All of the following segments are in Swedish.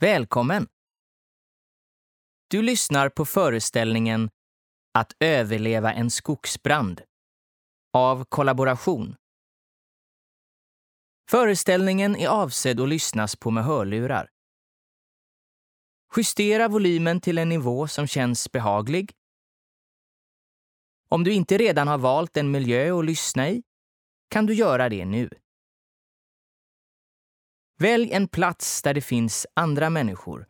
Välkommen! Du lyssnar på föreställningen Att överleva en skogsbrand av Kollaboration. Föreställningen är avsedd att lyssnas på med hörlurar. Justera volymen till en nivå som känns behaglig. Om du inte redan har valt en miljö att lyssna i kan du göra det nu. Välj en plats där det finns andra människor.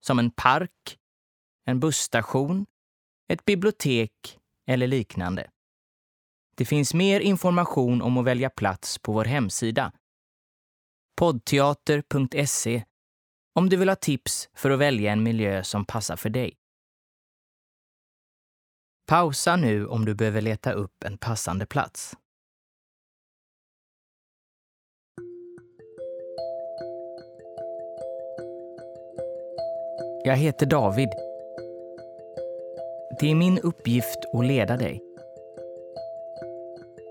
Som en park, en busstation, ett bibliotek eller liknande. Det finns mer information om att välja plats på vår hemsida. poddteater.se om du vill ha tips för att välja en miljö som passar för dig. Pausa nu om du behöver leta upp en passande plats. Jag heter David. Det är min uppgift att leda dig.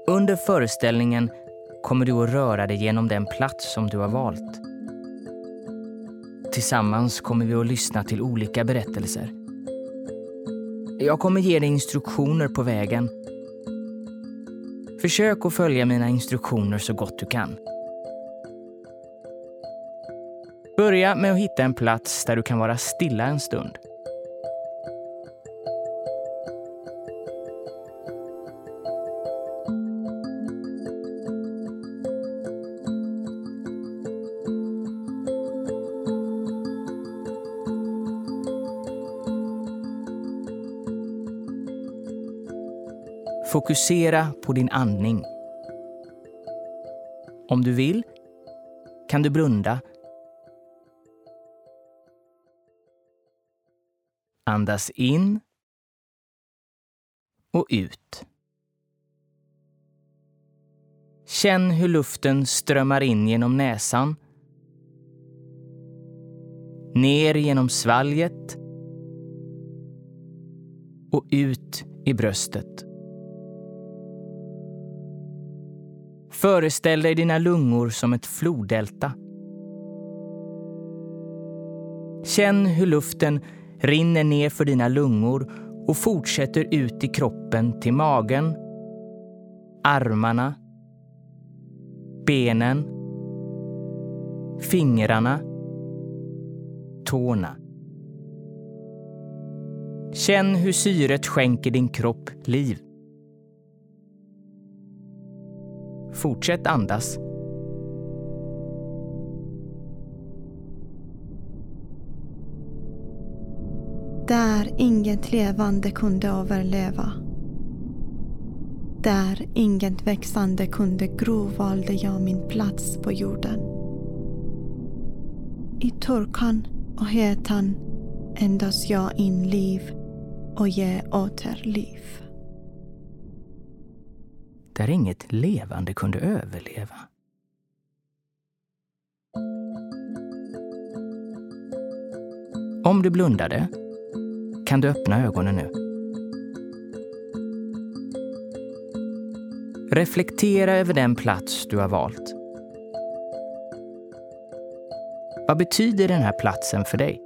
Under föreställningen kommer du att röra dig genom den plats som du har valt. Tillsammans kommer vi att lyssna till olika berättelser. Jag kommer ge dig instruktioner på vägen. Försök att följa mina instruktioner så gott du kan. Börja med att hitta en plats där du kan vara stilla en stund. Fokusera på din andning. Om du vill kan du blunda Andas in och ut. Känn hur luften strömmar in genom näsan. Ner genom svalget och ut i bröstet. Föreställ dig dina lungor som ett floddelta. Känn hur luften rinner ner för dina lungor och fortsätter ut i kroppen till magen, armarna, benen, fingrarna, tårna. Känn hur syret skänker din kropp liv. Fortsätt andas Där inget levande kunde överleva. Där inget växande kunde gro valde jag min plats på jorden. I torkan och hetan ändas jag in liv och ge åter liv. Där inget levande kunde överleva. Om du blundade kan du öppna ögonen nu. Reflektera över den plats du har valt. Vad betyder den här platsen för dig?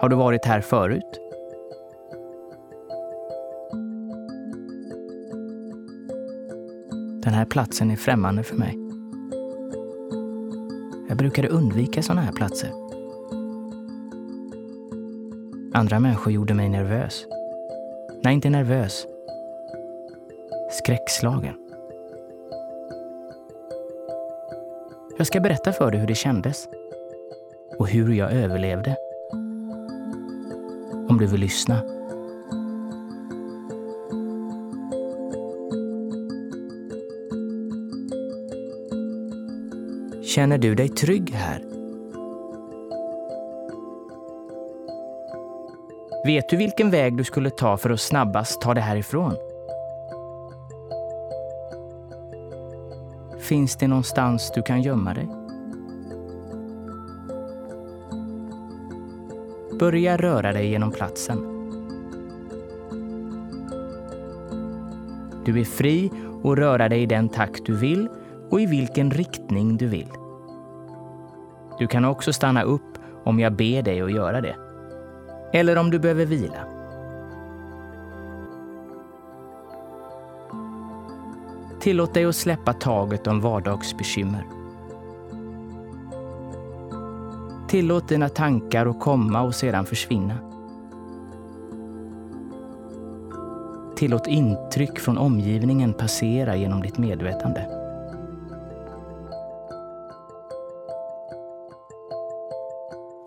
Har du varit här förut? Den här platsen är främmande för mig. Jag brukade undvika sådana här platser. Andra människor gjorde mig nervös. Nej, inte nervös. Skräckslagen. Jag ska berätta för dig hur det kändes och hur jag överlevde. Om du vill lyssna. Känner du dig trygg här? Vet du vilken väg du skulle ta för att snabbast ta dig härifrån? Finns det någonstans du kan gömma dig? Börja röra dig genom platsen. Du är fri att röra dig i den takt du vill och i vilken riktning du vill. Du kan också stanna upp om jag ber dig att göra det. Eller om du behöver vila. Tillåt dig att släppa taget om vardagsbekymmer. Tillåt dina tankar att komma och sedan försvinna. Tillåt intryck från omgivningen passera genom ditt medvetande.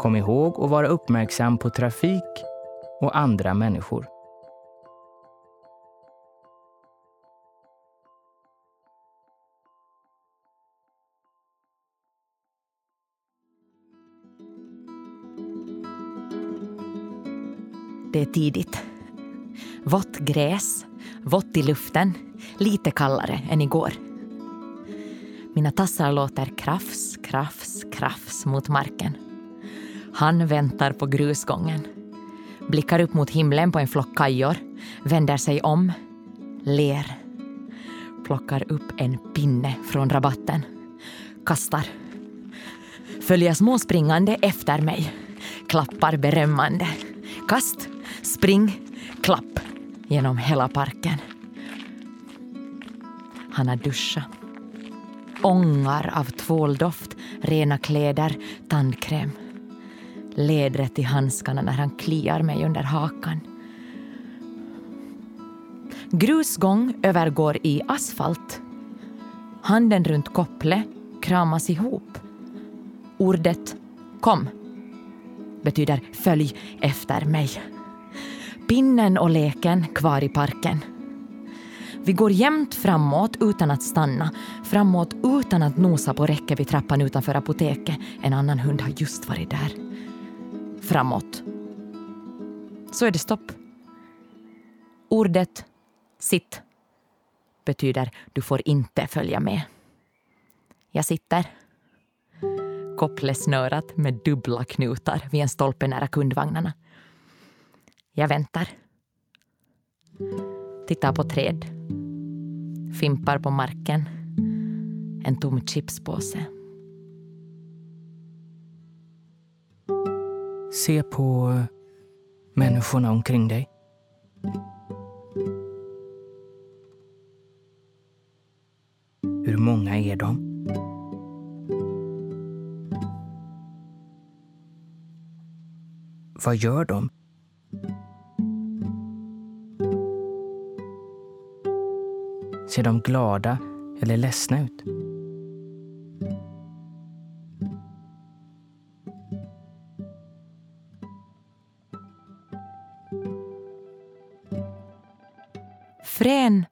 Kom ihåg att vara uppmärksam på trafik och andra människor. Det är tidigt. Vått gräs, vått i luften, lite kallare än igår. Mina tassar låter krafs, krafs, krafs mot marken. Han väntar på grusgången. Blickar upp mot himlen på en flock kajor, vänder sig om, ler. Plockar upp en pinne från rabatten. Kastar. Följer småspringande efter mig. Klappar berömmande. Kast, spring, klapp genom hela parken. Han har duschat. Ångar av tvåldoft, rena kläder, tandkräm. Ledret i handskarna när han kliar mig under hakan. Grusgång övergår i asfalt. Handen runt kopplet kramas ihop. Ordet kom betyder följ efter mig. Pinnen och leken kvar i parken. Vi går jämnt framåt utan att stanna, framåt utan att nosa på räcket vid trappan utanför apoteket. En annan hund har just varit där. Framåt. Så är det stopp. Ordet sitt betyder du får inte följa med. Jag sitter kopplesnörat med dubbla knutar vid en stolpe nära kundvagnarna. Jag väntar. Tittar på träd. Fimpar på marken. En tom chipspåse. Se på människorna omkring dig. Hur många är de? Vad gör de? Ser de glada eller ledsna ut? Frän,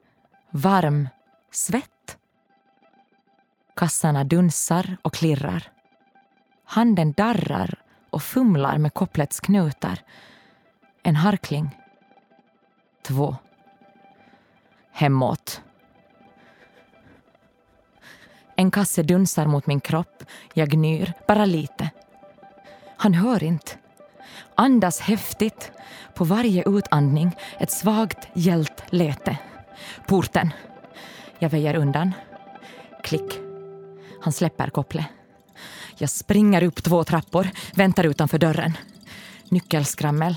varm svett. Kassarna dunsar och klirrar. Handen darrar och fumlar med kopplets knutar. En harkling. Två. Hemåt. En kasse dunsar mot min kropp. Jag gnyr, bara lite. Han hör inte. Andas häftigt. På varje utandning ett svagt gällt lete. Porten. Jag väjer undan. Klick. Han släpper kopplet. Jag springer upp två trappor, väntar utanför dörren. Nyckelskrammel.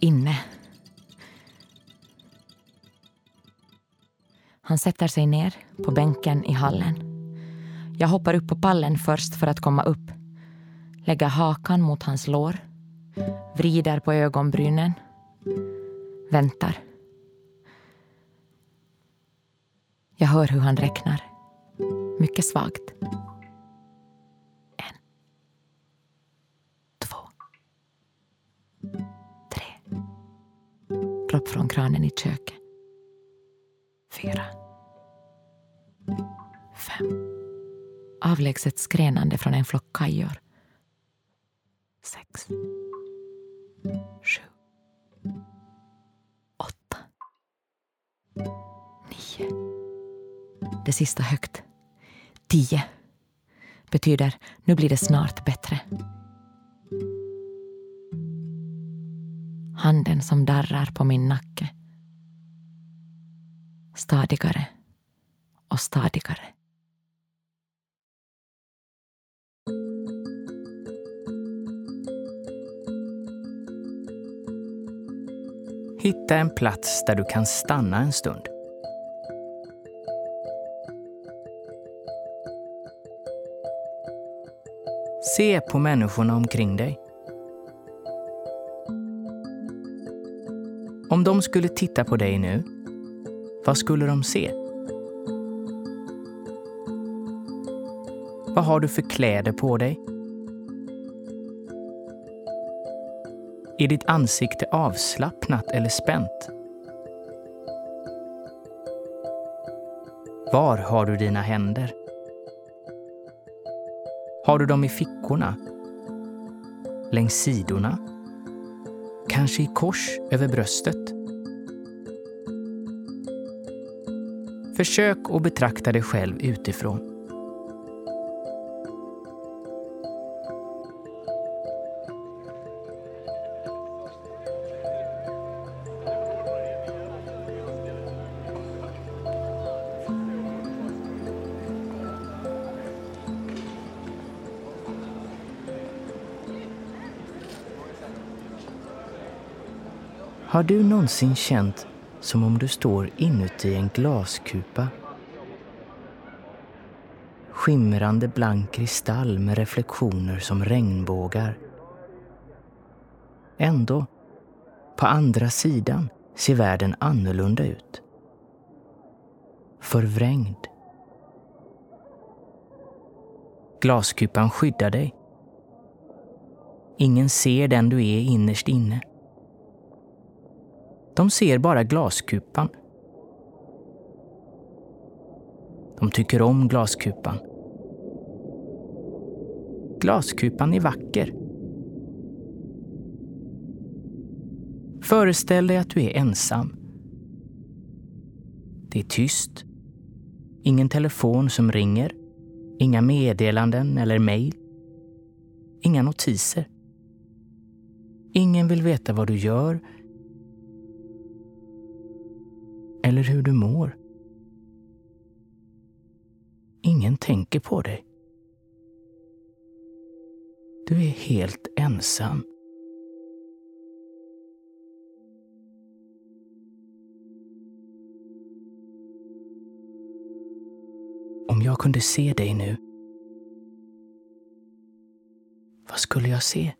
Inne. Han sätter sig ner på bänken i hallen. Jag hoppar upp på pallen först för att komma upp. Lägger hakan mot hans lår. Vrider på ögonbrynen. Väntar. Jag hör hur han räknar. Mycket svagt. En. Två. Tre. Dropp från kranen i köket. Fyra. Fem. Avlägset skränande från en flock kajor. Sex. Sju. Åtta. Nio. Det sista högt. Tio. Betyder nu blir det snart bättre. Handen som darrar på min nacke. Stadigare och stadigare. Hitta en plats där du kan stanna en stund. Se på människorna omkring dig. Om de skulle titta på dig nu, vad skulle de se? Vad har du för kläder på dig? Är ditt ansikte avslappnat eller spänt? Var har du dina händer? Har du dem i fickorna? Längs sidorna? Kanske i kors över bröstet? Försök att betrakta dig själv utifrån. Har du någonsin känt som om du står inuti en glaskupa? Skimrande blank kristall med reflektioner som regnbågar. Ändå, på andra sidan ser världen annorlunda ut. Förvrängd. Glaskupan skyddar dig. Ingen ser den du är innerst inne. De ser bara glaskupan. De tycker om glaskupan. Glaskupan är vacker. Föreställ dig att du är ensam. Det är tyst. Ingen telefon som ringer. Inga meddelanden eller mejl. Inga notiser. Ingen vill veta vad du gör eller hur du mår. Ingen tänker på dig. Du är helt ensam. Om jag kunde se dig nu, vad skulle jag se?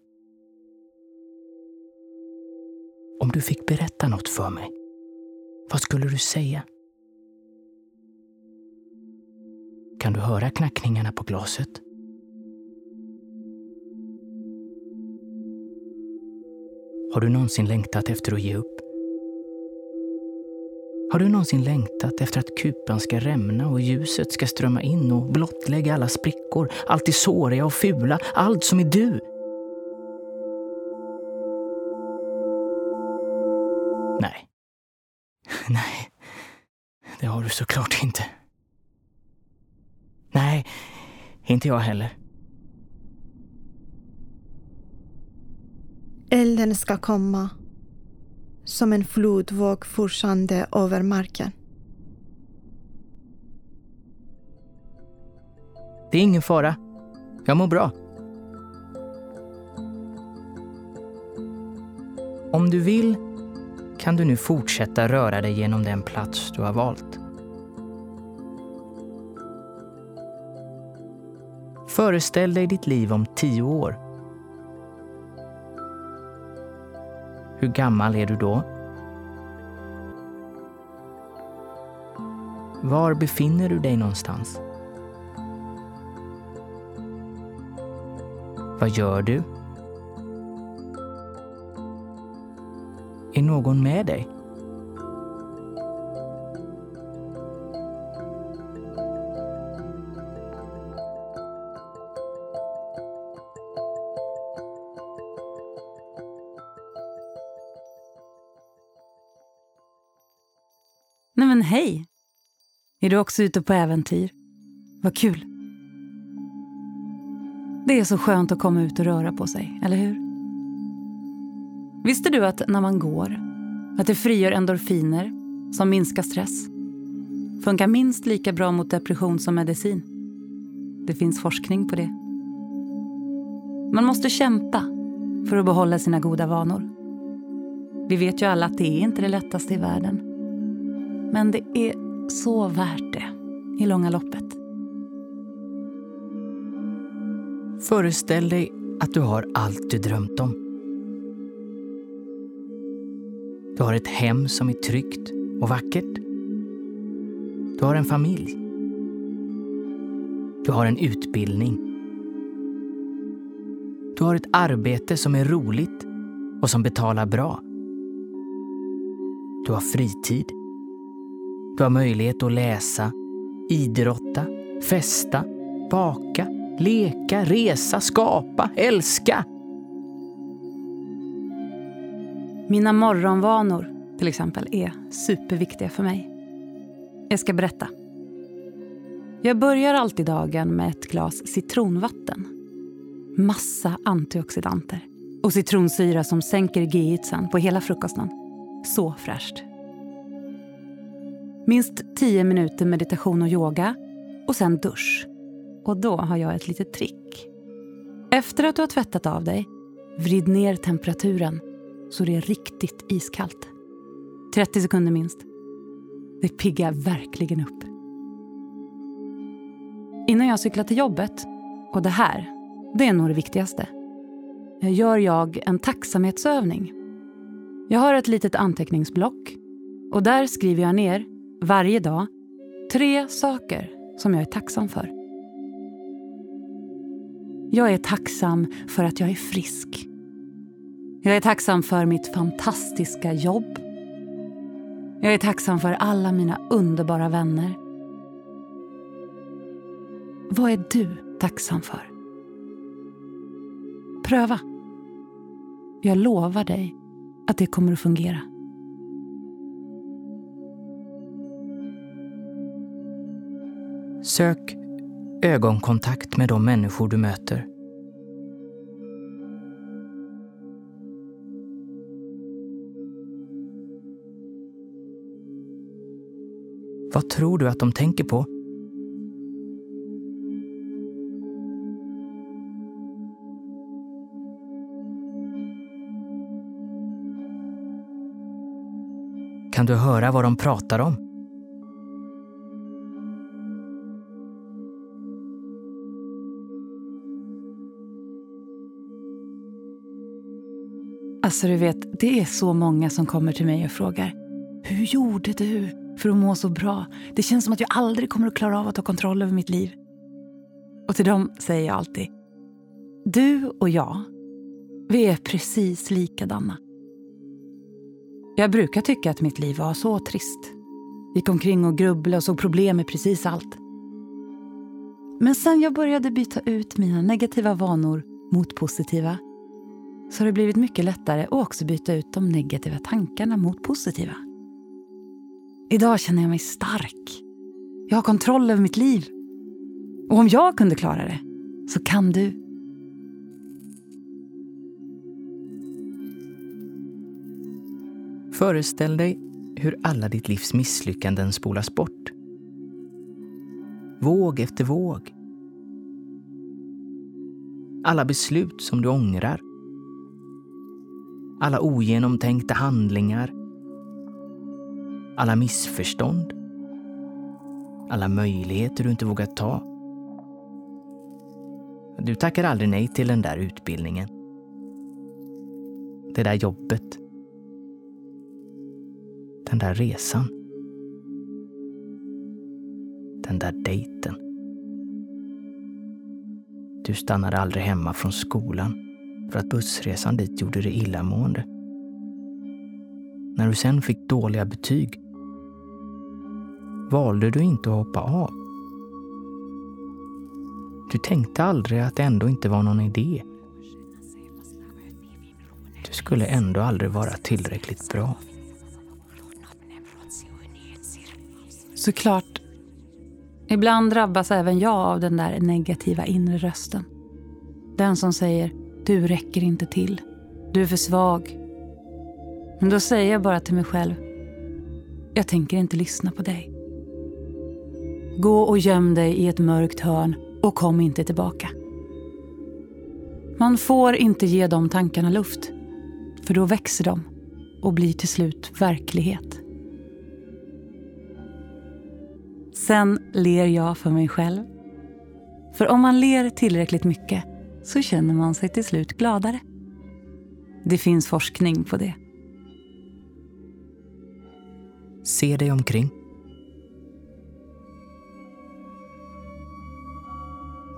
Om du fick berätta något för mig? Vad skulle du säga? Kan du höra knackningarna på glaset? Har du någonsin längtat efter att ge upp? Har du någonsin längtat efter att kupan ska rämna och ljuset ska strömma in och blottlägga alla sprickor, allt det såriga och fula, allt som är du? Du såklart inte. Nej, inte jag heller. Elden ska komma som en flodvåg forsande över marken. Det är ingen fara. Jag mår bra. Om du vill kan du nu fortsätta röra dig genom den plats du har valt. Föreställ dig ditt liv om tio år. Hur gammal är du då? Var befinner du dig någonstans? Vad gör du? Är någon med dig? Är du också ute på äventyr? Vad kul! Det är så skönt att komma ut och röra på sig, eller hur? Visste du att när man går, att det frigör endorfiner som minskar stress? Funkar minst lika bra mot depression som medicin. Det finns forskning på det. Man måste kämpa för att behålla sina goda vanor. Vi vet ju alla att det är inte det lättaste i världen. Men det är så värt det i långa loppet. Föreställ dig att du har allt du drömt om. Du har ett hem som är tryggt och vackert. Du har en familj. Du har en utbildning. Du har ett arbete som är roligt och som betalar bra. Du har fritid. Du har möjlighet att läsa, idrotta, festa, baka, leka, resa, skapa, älska. Mina morgonvanor till exempel är superviktiga för mig. Jag ska berätta. Jag börjar alltid dagen med ett glas citronvatten. Massa antioxidanter och citronsyra som sänker GI'tsen på hela frukosten. Så fräscht. Minst 10 minuter meditation och yoga och sen dusch. Och då har jag ett litet trick. Efter att du har tvättat av dig, vrid ner temperaturen så det är riktigt iskallt. 30 sekunder minst. Det piggar verkligen upp. Innan jag cyklar till jobbet, och det här, det är nog det viktigaste, gör jag en tacksamhetsövning. Jag har ett litet anteckningsblock och där skriver jag ner varje dag tre saker som jag är tacksam för. Jag är tacksam för att jag är frisk. Jag är tacksam för mitt fantastiska jobb. Jag är tacksam för alla mina underbara vänner. Vad är du tacksam för? Pröva. Jag lovar dig att det kommer att fungera. Sök ögonkontakt med de människor du möter. Vad tror du att de tänker på? Kan du höra vad de pratar om? Alltså du vet, det är så många som kommer till mig och frågar Hur gjorde du för att må så bra? Det känns som att jag aldrig kommer att klara av att ta kontroll över mitt liv. Och till dem säger jag alltid Du och jag, vi är precis likadana. Jag brukar tycka att mitt liv var så trist. Gick omkring och grubblade och såg problem med precis allt. Men sen jag började byta ut mina negativa vanor mot positiva så har det blivit mycket lättare att också byta ut de negativa tankarna mot positiva. Idag känner jag mig stark. Jag har kontroll över mitt liv. Och om jag kunde klara det, så kan du. Föreställ dig hur alla ditt livs misslyckanden spolas bort. Våg efter våg. Alla beslut som du ångrar. Alla ogenomtänkta handlingar. Alla missförstånd. Alla möjligheter du inte vågat ta. Du tackar aldrig nej till den där utbildningen. Det där jobbet den där resan. Den där dejten. Du stannade aldrig hemma från skolan för att bussresan dit gjorde dig illamående. När du sen fick dåliga betyg valde du inte att hoppa av. Du tänkte aldrig att det ändå inte var någon idé. Du skulle ändå aldrig vara tillräckligt bra. Såklart. Ibland drabbas även jag av den där negativa inre rösten. Den som säger du räcker inte till. Du är för svag. Men då säger jag bara till mig själv jag tänker inte lyssna på dig. Gå och göm dig i ett mörkt hörn och kom inte tillbaka. Man får inte ge de tankarna luft, för då växer de och blir till slut verklighet. Sen ler jag för mig själv. För om man ler tillräckligt mycket så känner man sig till slut gladare. Det finns forskning på det. Se dig omkring.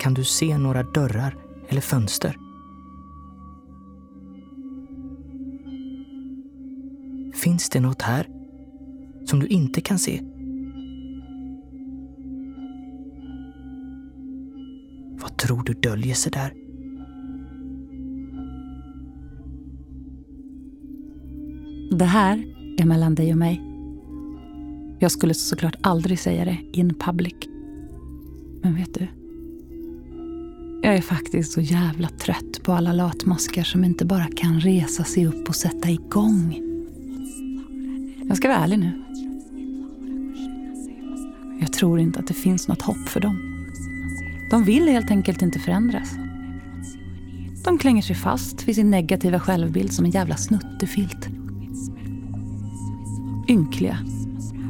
Kan du se några dörrar eller fönster? Finns det något här som du inte kan se? Vad tror du döljer sig där? Det här är mellan dig och mig. Jag skulle såklart aldrig säga det in public. Men vet du? Jag är faktiskt så jävla trött på alla latmaskar som inte bara kan resa sig upp och sätta igång. Jag ska vara ärlig nu. Jag tror inte att det finns något hopp för dem. De vill helt enkelt inte förändras. De klänger sig fast vid sin negativa självbild som en jävla snuttefilt. Ynkliga.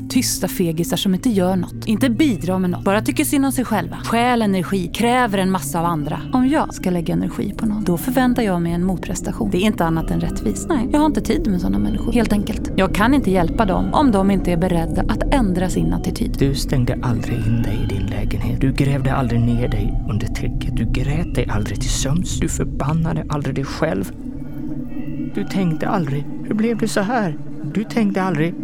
Tysta fegisar som inte gör något, inte bidrar med något, bara tycker synd om sig själva. Stjäl energi, kräver en massa av andra. Om jag ska lägga energi på någon, då förväntar jag mig en motprestation. Det är inte annat än rättvist. Nej, jag har inte tid med sådana människor. Helt enkelt. Jag kan inte hjälpa dem om de inte är beredda att ändra sin attityd. Du stängde aldrig in dig i din lägenhet. Du grävde aldrig ner dig under täcket. Du grät dig aldrig till sömns. Du förbannade aldrig dig själv. Du tänkte aldrig, hur blev det så här? Du tänkte aldrig,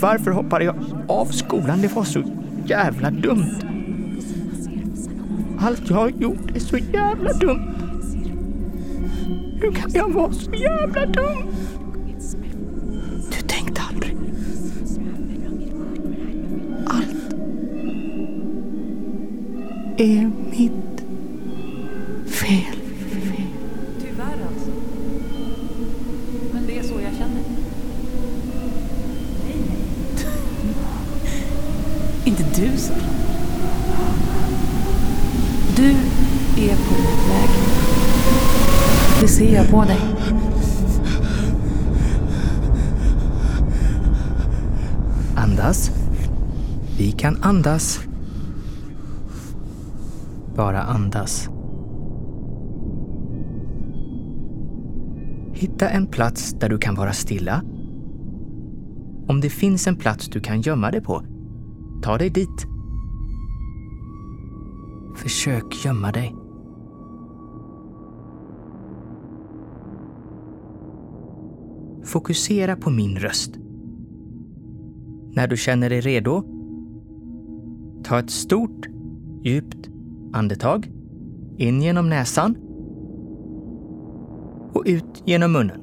varför hoppade jag av skolan? Det var så jävla dumt. Allt jag har gjort är så jävla dumt. Hur kan jag vara så jävla dum? Du tänkte aldrig. Allt är mitt fel. Tyvärr alltså. Men det är så jag känner. Nej, Inte du såklart. Du är på väg. Det ser jag på dig. Andas. Vi kan andas. Bara andas. Hitta en plats där du kan vara stilla. Om det finns en plats du kan gömma dig på, ta dig dit. Försök gömma dig. Fokusera på min röst. När du känner dig redo, ta ett stort, djupt andetag in genom näsan och ut genom munnen.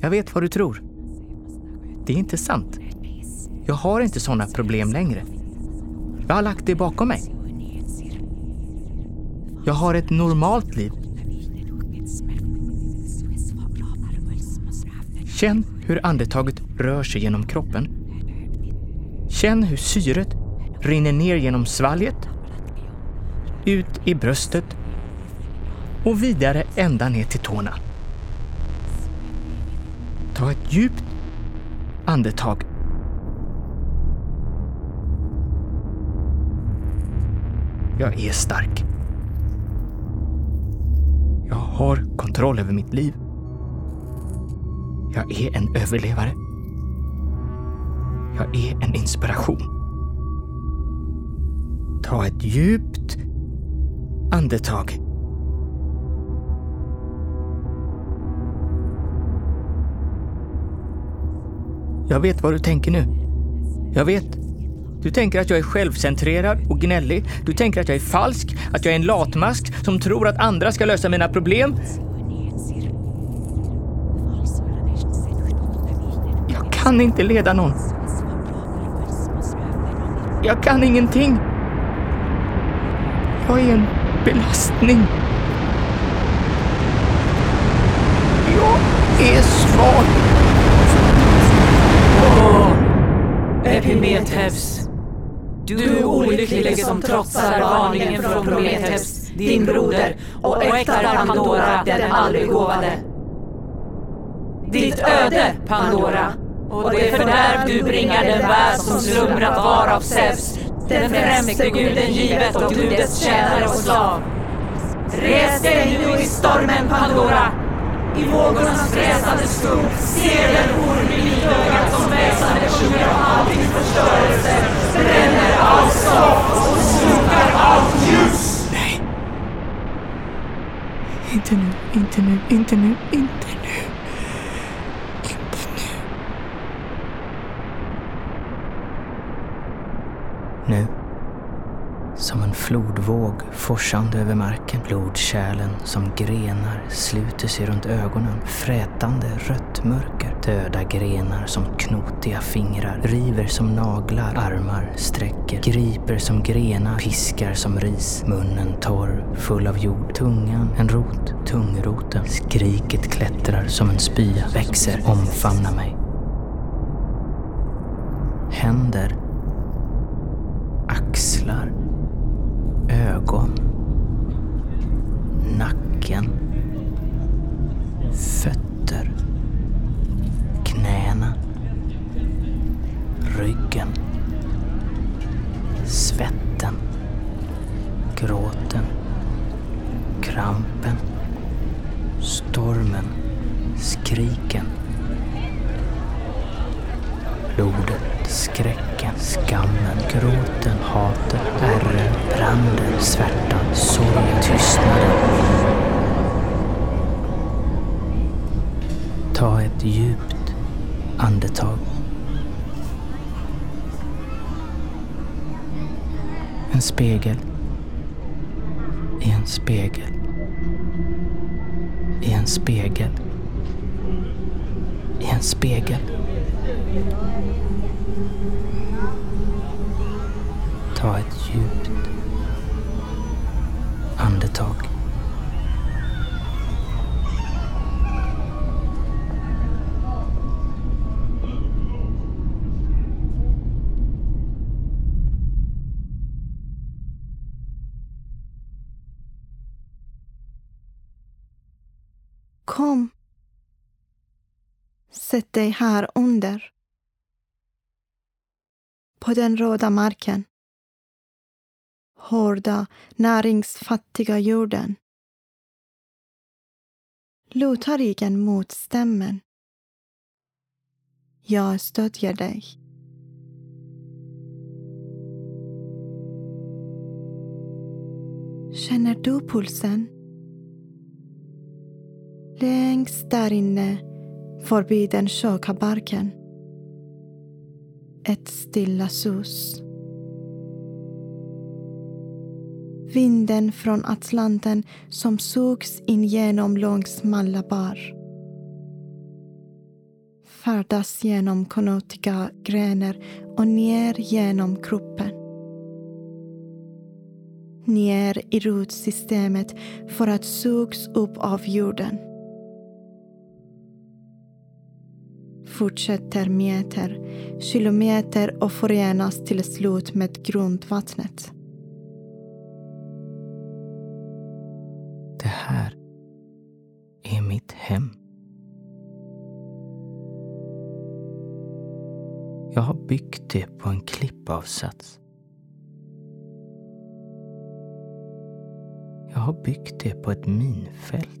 Jag vet vad du tror. Det är inte sant. Jag har inte sådana problem längre. Jag har lagt det bakom mig. Jag har ett normalt liv. Känn hur andetaget rör sig genom kroppen. Känn hur syret rinner ner genom svalget, ut i bröstet och vidare ända ner till tårna. Ta ett djupt andetag. Jag är stark. Har kontroll över mitt liv. Jag är en överlevare. Jag är en inspiration. Ta ett djupt andetag. Jag vet vad du tänker nu. Jag vet. Du tänker att jag är självcentrerad och gnällig. Du tänker att jag är falsk, att jag är en latmask som tror att andra ska lösa mina problem. Jag kan inte leda någon. Jag kan ingenting. Jag är en belastning. Jag är svag. Epimetheus, du olycklige som trotsar varningen från Prometheus, din broder, och äktar Pandora, den allbegåvade. Ditt öde, Pandora, och det fördärv du bringar den värld som slumrat var av Zeus, den främste guden givet och du dess tjänare och slav. Res dig nu i stormen, Pandora! I vågornas fräsande skum ser den orm i vitögat som väsande sjunger om alltings förstörelse, Nej. Inte nu, inte nu, inte nu, inte nu. Inte nu. Nu som en flodvåg forsande över marken. Blodkärlen som grenar sluter sig runt ögonen. Frätande rött mörker. Döda grenar som knotiga fingrar. River som naglar. Armar sträcker. Griper som grenar. Piskar som ris. Munnen torr, full av jord. Tungan en rot. Tungroten. Skriket klättrar som en spya. Växer, omfamnar mig. Händer Ta ett djupt andetag. Kom. Sätt dig här under. På den röda marken hårda, näringsfattiga jorden. Luta ryggen mot stämmen. Jag stödjer dig. Känner du pulsen? Längst där inne förbi den tjocka barken. Ett stilla sus. Vinden från Atlanten som sugs in genom långsmala bar. Färdas genom knotiga grenar och ner genom kroppen. Ner i rotsystemet för att sugs upp av jorden. Fortsätter meter, kilometer och förenas till slut med grundvattnet. Här är mitt hem. Jag har byggt det på en klippavsats. Jag har byggt det på ett minfält.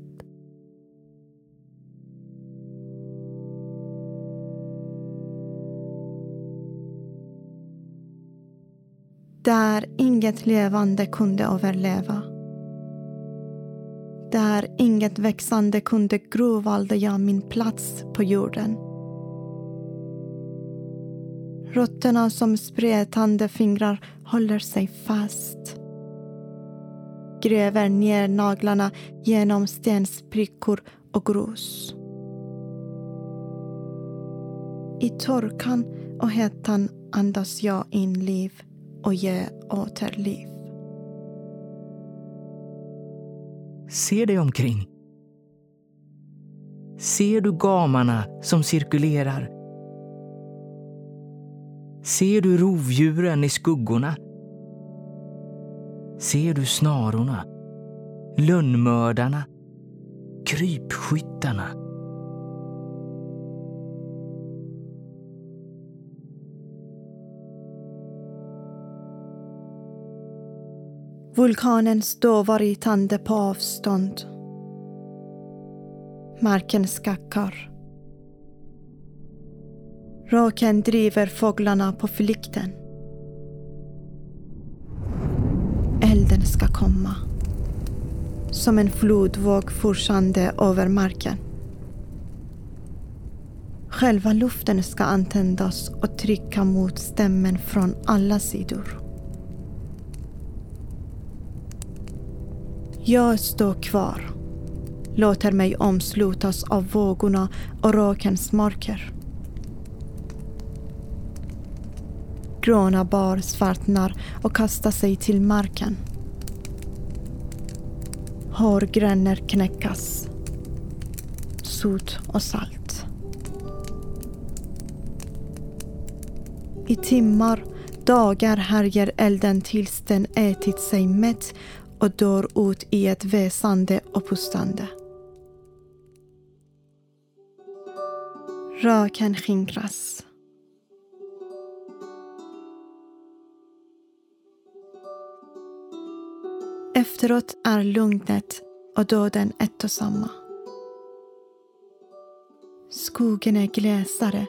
Där inget levande kunde överleva. Där inget växande kunde gro valde jag min plats på jorden. Rötterna som spretande fingrar håller sig fast. Gräver ner naglarna genom stensprickor och grus. I torkan och hettan andas jag in liv och ger åter Se dig omkring. Ser du gamarna som cirkulerar? Ser du rovdjuren i skuggorna? Ser du snarorna? Lönnmördarna? Krypskyttarna? Vulkanen står varitande på avstånd. Marken skakar. Råken driver fåglarna på flykten. Elden ska komma. Som en flodvåg forsande över marken. Själva luften ska antändas och trycka mot stämmen från alla sidor. Jag står kvar, låter mig omslutas av vågorna och rökens mörker. Gråna bar svartnar och kastar sig till marken. Hårgränner knäckas. Sot och salt. I timmar, dagar härjer elden tills den ätit sig mätt och dör ut i ett väsande och pustande. Röken skingras. Efteråt är lugnet och döden ett och samma. Skogen är glesare,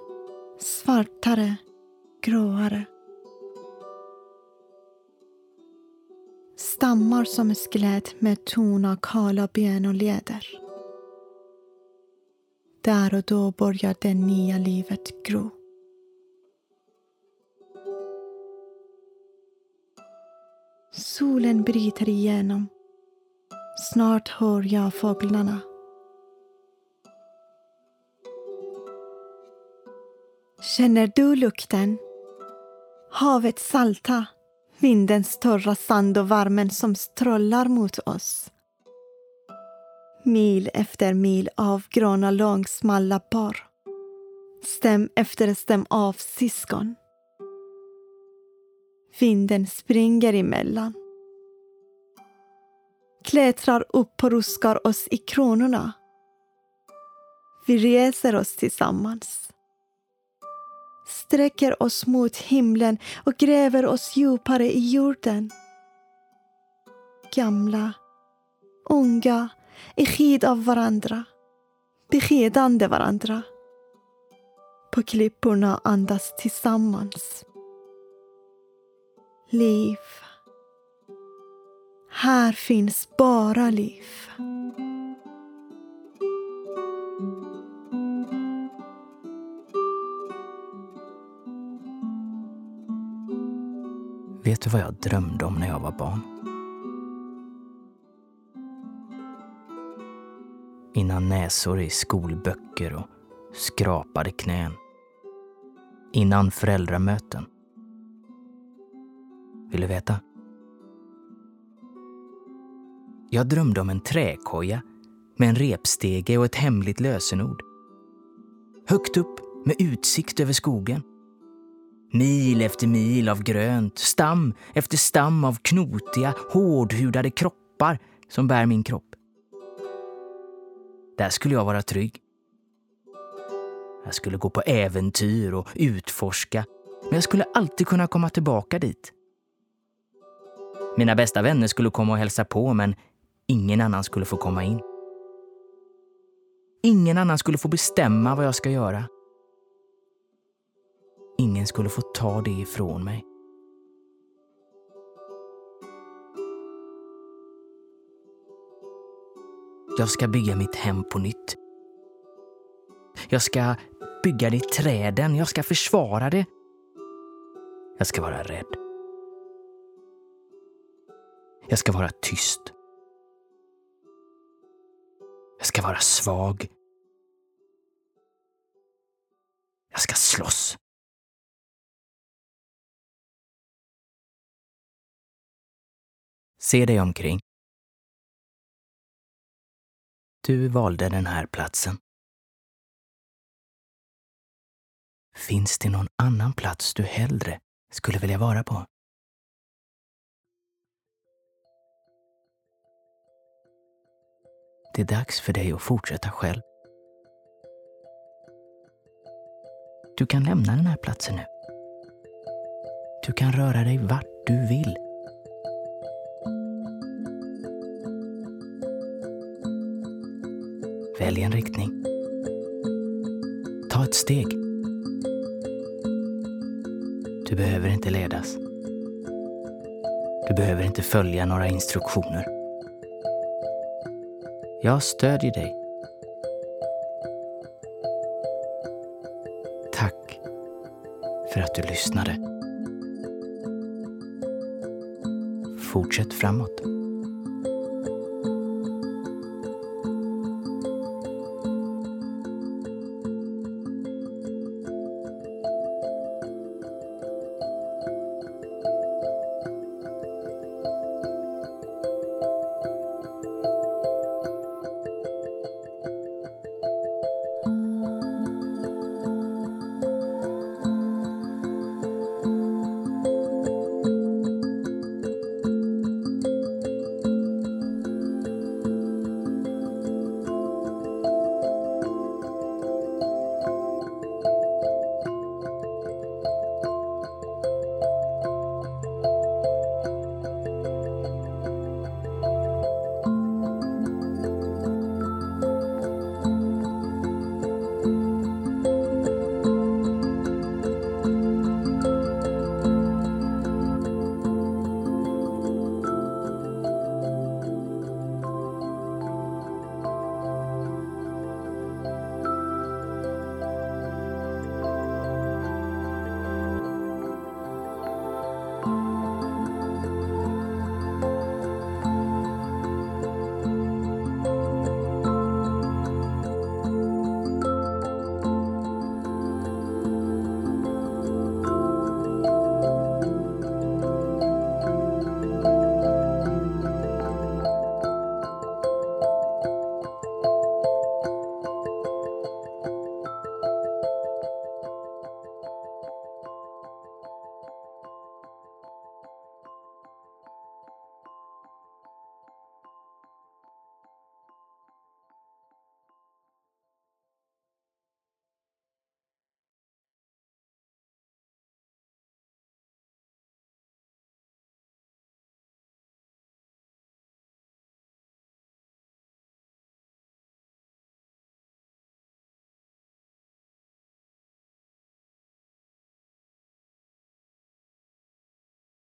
svartare, gråare. Stammar som skelett med tunna, kala ben och leder. Där och då börjar det nya livet gro. Solen bryter igenom. Snart hör jag fåglarna. Känner du lukten? Havets salta, vindens torra sand och värmen som strålar mot oss. Mil efter mil av gröna långsmalla par. Stäm efter stäm av syskon. Vinden springer emellan. Klättrar upp och ruskar oss i kronorna. Vi reser oss tillsammans. Sträcker oss mot himlen och gräver oss djupare i jorden. Gamla, unga, i skid av varandra. Beskedande varandra. På klipporna andas tillsammans liv. Här finns bara liv. Vet du vad jag drömde om när jag var barn? Innan näsor i skolböcker och skrapade knän. Innan föräldramöten. Vill du veta? Jag drömde om en träkoja med en repstege och ett hemligt lösenord. Högt upp med utsikt över skogen. Mil efter mil av grönt, stam efter stam av knotiga, hårdhudade kroppar som bär min kropp. Där skulle jag vara trygg. Jag skulle gå på äventyr och utforska, men jag skulle alltid kunna komma tillbaka dit. Mina bästa vänner skulle komma och hälsa på, men ingen annan skulle få komma in. Ingen annan skulle få bestämma vad jag ska göra. Ingen skulle få ta det ifrån mig. Jag ska bygga mitt hem på nytt. Jag ska bygga det i träden, jag ska försvara det. Jag ska vara rädd. Jag ska vara tyst. Jag ska vara svag. Jag ska slåss. Se dig omkring. Du valde den här platsen. Finns det någon annan plats du hellre skulle vilja vara på? Det är dags för dig att fortsätta själv. Du kan lämna den här platsen nu. Du kan röra dig vart du vill. Välj en riktning. Ta ett steg. Du behöver inte ledas. Du behöver inte följa några instruktioner. Jag stödjer dig. Tack för att du lyssnade. Fortsätt framåt.